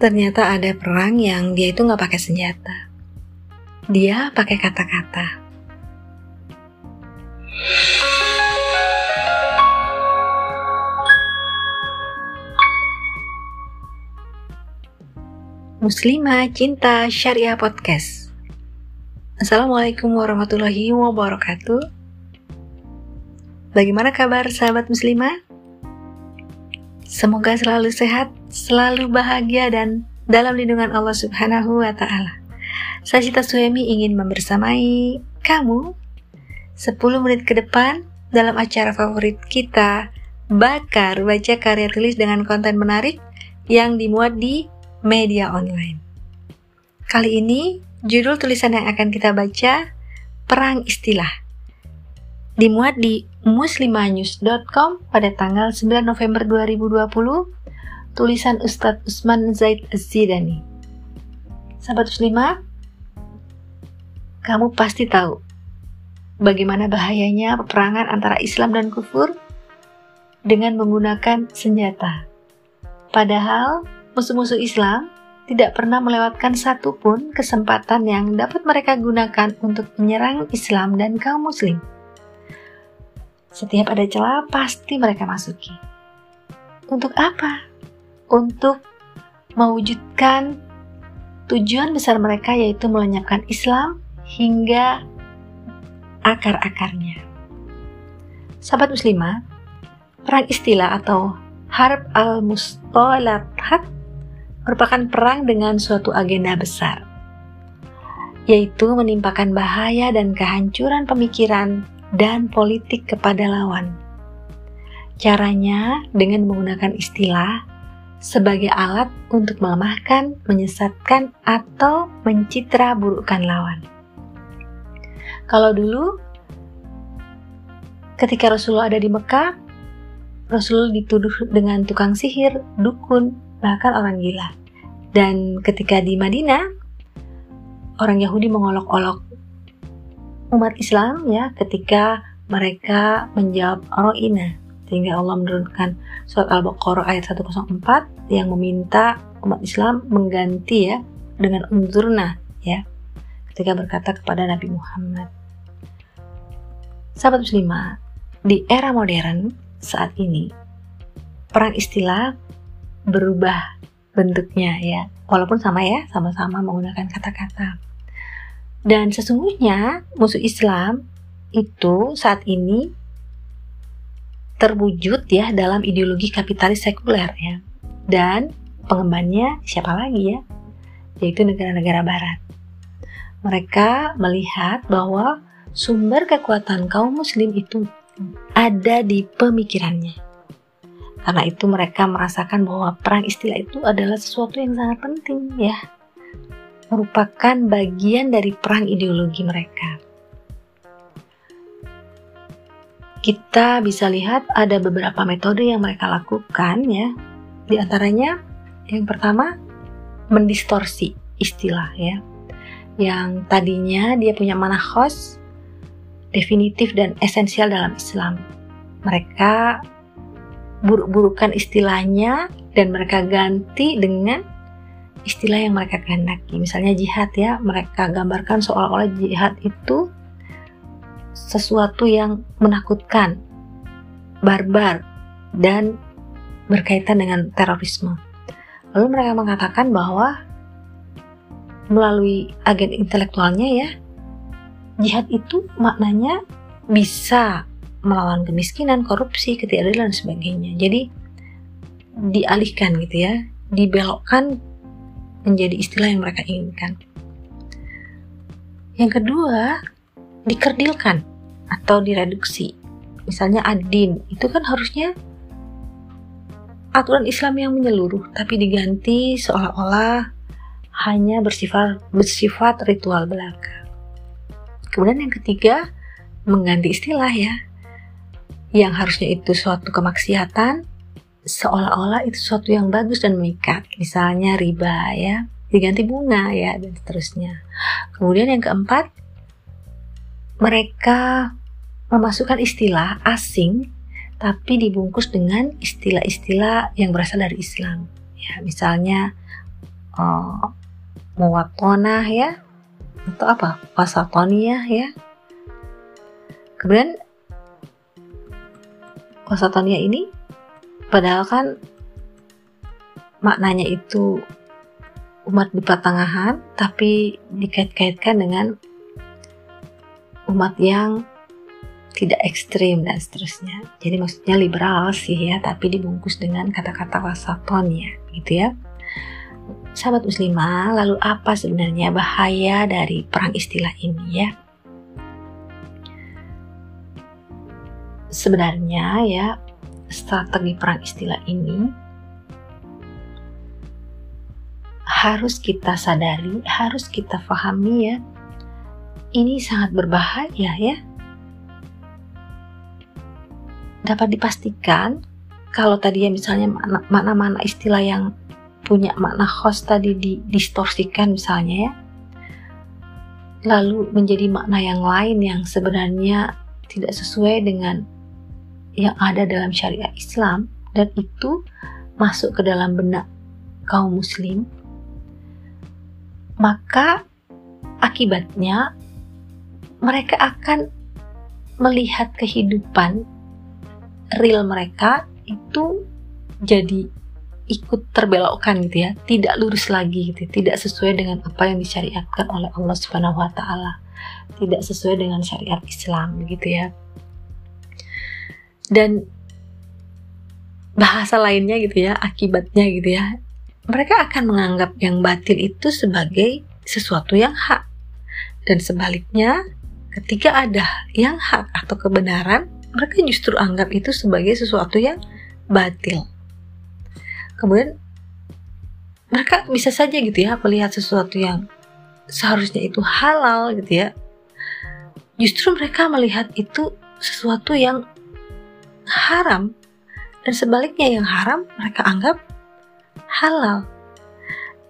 ternyata ada perang yang dia itu nggak pakai senjata. Dia pakai kata-kata. Muslimah Cinta Syariah Podcast Assalamualaikum warahmatullahi wabarakatuh Bagaimana kabar sahabat muslimah? Semoga selalu sehat, selalu bahagia dan dalam lindungan Allah Subhanahu wa taala. Sashita Suemi ingin membersamai kamu 10 menit ke depan dalam acara favorit kita Bakar Baca Karya Tulis dengan konten menarik yang dimuat di media online. Kali ini, judul tulisan yang akan kita baca Perang Istilah. Dimuat di muslimanews.com pada tanggal 9 November 2020, tulisan Ustadz Usman Zaid Zidani. Sahabat muslimah, kamu pasti tahu bagaimana bahayanya peperangan antara Islam dan kufur dengan menggunakan senjata. Padahal musuh-musuh Islam tidak pernah melewatkan satupun kesempatan yang dapat mereka gunakan untuk menyerang Islam dan kaum Muslim. Setiap ada celah, pasti mereka masuki. Untuk apa? Untuk mewujudkan tujuan besar mereka, yaitu melenyapkan Islam hingga akar-akarnya. Sahabat muslimah, perang istilah atau Harb al-Mustalahat merupakan perang dengan suatu agenda besar, yaitu menimpakan bahaya dan kehancuran pemikiran dan politik kepada lawan. Caranya dengan menggunakan istilah sebagai alat untuk melemahkan, menyesatkan, atau mencitra burukkan lawan. Kalau dulu, ketika Rasulullah ada di Mekah, Rasul dituduh dengan tukang sihir, dukun, bahkan orang gila. Dan ketika di Madinah, orang Yahudi mengolok-olok umat Islam ya ketika mereka menjawab ro'ina sehingga Allah menurunkan surat Al-Baqarah ayat 104 yang meminta umat Islam mengganti ya dengan unzurna ya ketika berkata kepada Nabi Muhammad. Sahabat muslimah di era modern saat ini perang istilah berubah bentuknya ya. Walaupun sama ya sama-sama menggunakan kata-kata dan sesungguhnya musuh Islam itu saat ini terwujud ya dalam ideologi kapitalis sekuler ya. Dan pengembannya siapa lagi ya? Yaitu negara-negara barat. Mereka melihat bahwa sumber kekuatan kaum muslim itu ada di pemikirannya. Karena itu mereka merasakan bahwa perang istilah itu adalah sesuatu yang sangat penting ya. Merupakan bagian dari perang ideologi mereka. Kita bisa lihat ada beberapa metode yang mereka lakukan ya. Di antaranya yang pertama mendistorsi istilah ya. Yang tadinya dia punya mana khos, definitif dan esensial dalam Islam. Mereka buruk-burukan istilahnya dan mereka ganti dengan istilah yang mereka kehendaki. Misalnya jihad ya, mereka gambarkan seolah-olah jihad itu sesuatu yang menakutkan, barbar, dan berkaitan dengan terorisme. Lalu mereka mengatakan bahwa melalui agen intelektualnya ya, jihad itu maknanya bisa melawan kemiskinan, korupsi, ketidakadilan dan sebagainya. Jadi dialihkan gitu ya, dibelokkan menjadi istilah yang mereka inginkan. Yang kedua, dikerdilkan atau direduksi. Misalnya adin, itu kan harusnya aturan Islam yang menyeluruh, tapi diganti seolah-olah hanya bersifat bersifat ritual belaka. Kemudian yang ketiga, mengganti istilah ya, yang harusnya itu suatu kemaksiatan seolah-olah itu sesuatu yang bagus dan memikat misalnya riba ya. Diganti bunga ya dan seterusnya. Kemudian yang keempat mereka memasukkan istilah asing tapi dibungkus dengan istilah-istilah yang berasal dari Islam. Ya misalnya uh, muwatonah ya atau apa? Wasatoniyah ya. Kemudian wasatoniyah ini padahal kan maknanya itu umat di pertengahan tapi dikait-kaitkan dengan umat yang tidak ekstrim dan seterusnya. Jadi maksudnya liberal sih ya, tapi dibungkus dengan kata-kata wasaton ya, gitu ya. Sahabat muslimah, lalu apa sebenarnya bahaya dari perang istilah ini ya? Sebenarnya ya, strategi perang istilah ini harus kita sadari, harus kita pahami ya. Ini sangat berbahaya ya dapat dipastikan kalau tadi ya misalnya makna-makna istilah yang punya makna host tadi didistorsikan misalnya ya lalu menjadi makna yang lain yang sebenarnya tidak sesuai dengan yang ada dalam syariat Islam dan itu masuk ke dalam benak kaum muslim maka akibatnya mereka akan melihat kehidupan real mereka itu jadi ikut terbelokkan gitu ya, tidak lurus lagi gitu, tidak sesuai dengan apa yang disyariatkan oleh Allah Subhanahu wa taala. Tidak sesuai dengan syariat Islam gitu ya. Dan bahasa lainnya gitu ya, akibatnya gitu ya. Mereka akan menganggap yang batil itu sebagai sesuatu yang hak. Dan sebaliknya, ketika ada yang hak atau kebenaran, mereka justru anggap itu sebagai sesuatu yang batil. Kemudian mereka bisa saja gitu ya melihat sesuatu yang seharusnya itu halal gitu ya. Justru mereka melihat itu sesuatu yang haram dan sebaliknya yang haram mereka anggap halal.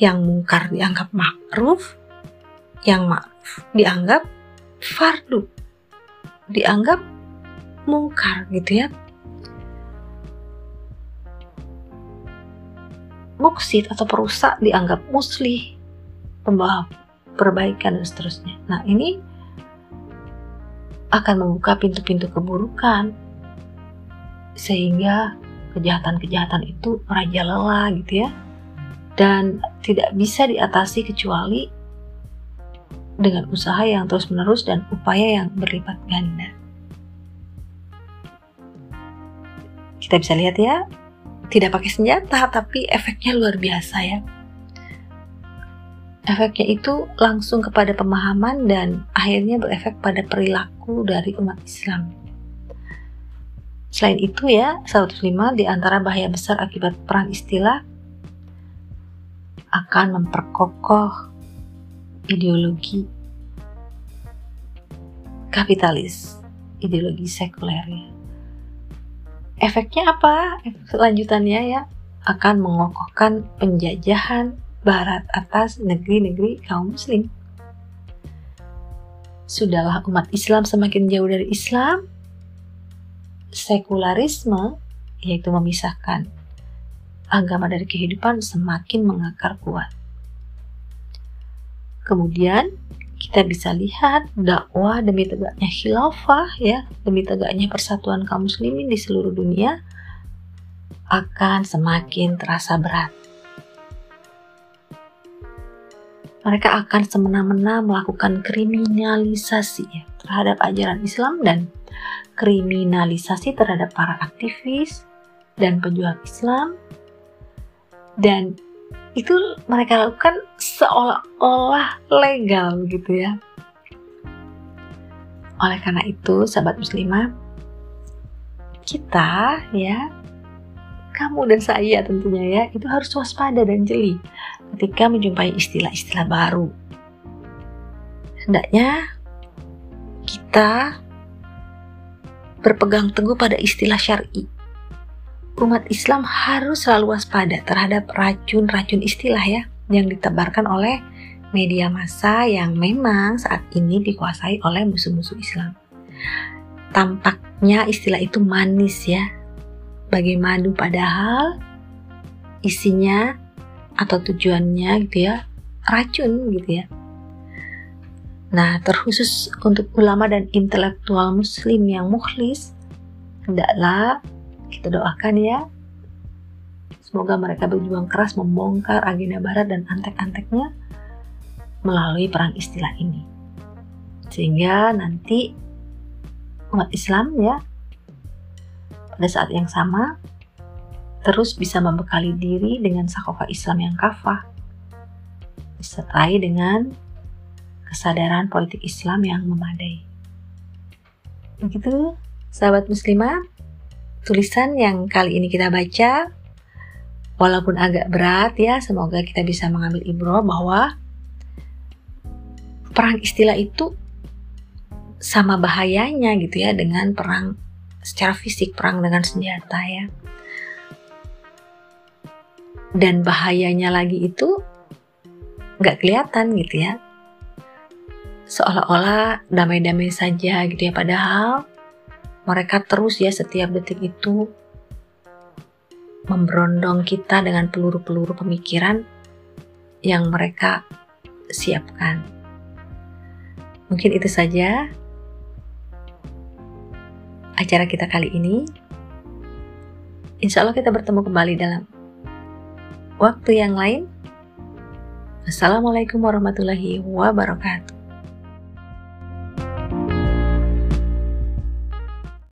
Yang mungkar dianggap makruf, yang makruf dianggap fardu. Dianggap mungkar gitu ya muksid atau perusak dianggap muslih pembawa perbaikan dan seterusnya nah ini akan membuka pintu-pintu keburukan sehingga kejahatan-kejahatan itu merajalela gitu ya. Dan tidak bisa diatasi kecuali dengan usaha yang terus-menerus dan upaya yang berlipat ganda. kita bisa lihat ya tidak pakai senjata tapi efeknya luar biasa ya. Efeknya itu langsung kepada pemahaman dan akhirnya berefek pada perilaku dari umat Islam selain itu ya 105 di antara bahaya besar akibat perang istilah akan memperkokoh ideologi kapitalis ideologi sekuler ya Efeknya apa? Selanjutannya ya akan mengokohkan penjajahan barat atas negeri-negeri kaum muslim. Sudahlah umat Islam semakin jauh dari Islam, sekularisme yaitu memisahkan agama dari kehidupan semakin mengakar kuat. Kemudian kita bisa lihat dakwah demi tegaknya khilafah ya, demi tegaknya persatuan kaum muslimin di seluruh dunia akan semakin terasa berat. Mereka akan semena-mena melakukan kriminalisasi ya, terhadap ajaran Islam dan kriminalisasi terhadap para aktivis dan pejuang Islam dan itu mereka lakukan seolah-olah legal gitu ya. Oleh karena itu, sahabat muslimah, kita ya, kamu dan saya tentunya ya, itu harus waspada dan jeli ketika menjumpai istilah-istilah baru. Hendaknya kita berpegang teguh pada istilah syar'i umat Islam harus selalu waspada terhadap racun-racun istilah ya yang ditebarkan oleh media massa yang memang saat ini dikuasai oleh musuh-musuh Islam. Tampaknya istilah itu manis ya, bagai madu padahal isinya atau tujuannya gitu ya racun gitu ya. Nah, terkhusus untuk ulama dan intelektual muslim yang mukhlis, hendaklah kita doakan ya. Semoga mereka berjuang keras membongkar agenda barat dan antek-anteknya melalui perang istilah ini. Sehingga nanti umat Islam ya pada saat yang sama terus bisa membekali diri dengan sakofa Islam yang kafah disertai dengan kesadaran politik Islam yang memadai. Begitu, sahabat muslimah, tulisan yang kali ini kita baca walaupun agak berat ya, semoga kita bisa mengambil ibro bahwa perang istilah itu sama bahayanya gitu ya dengan perang secara fisik, perang dengan senjata ya. Dan bahayanya lagi itu nggak kelihatan gitu ya. Seolah-olah damai-damai saja gitu ya, padahal mereka terus ya setiap detik itu memberondong kita dengan peluru-peluru pemikiran yang mereka siapkan. Mungkin itu saja acara kita kali ini. Insya Allah kita bertemu kembali dalam waktu yang lain. Assalamualaikum warahmatullahi wabarakatuh.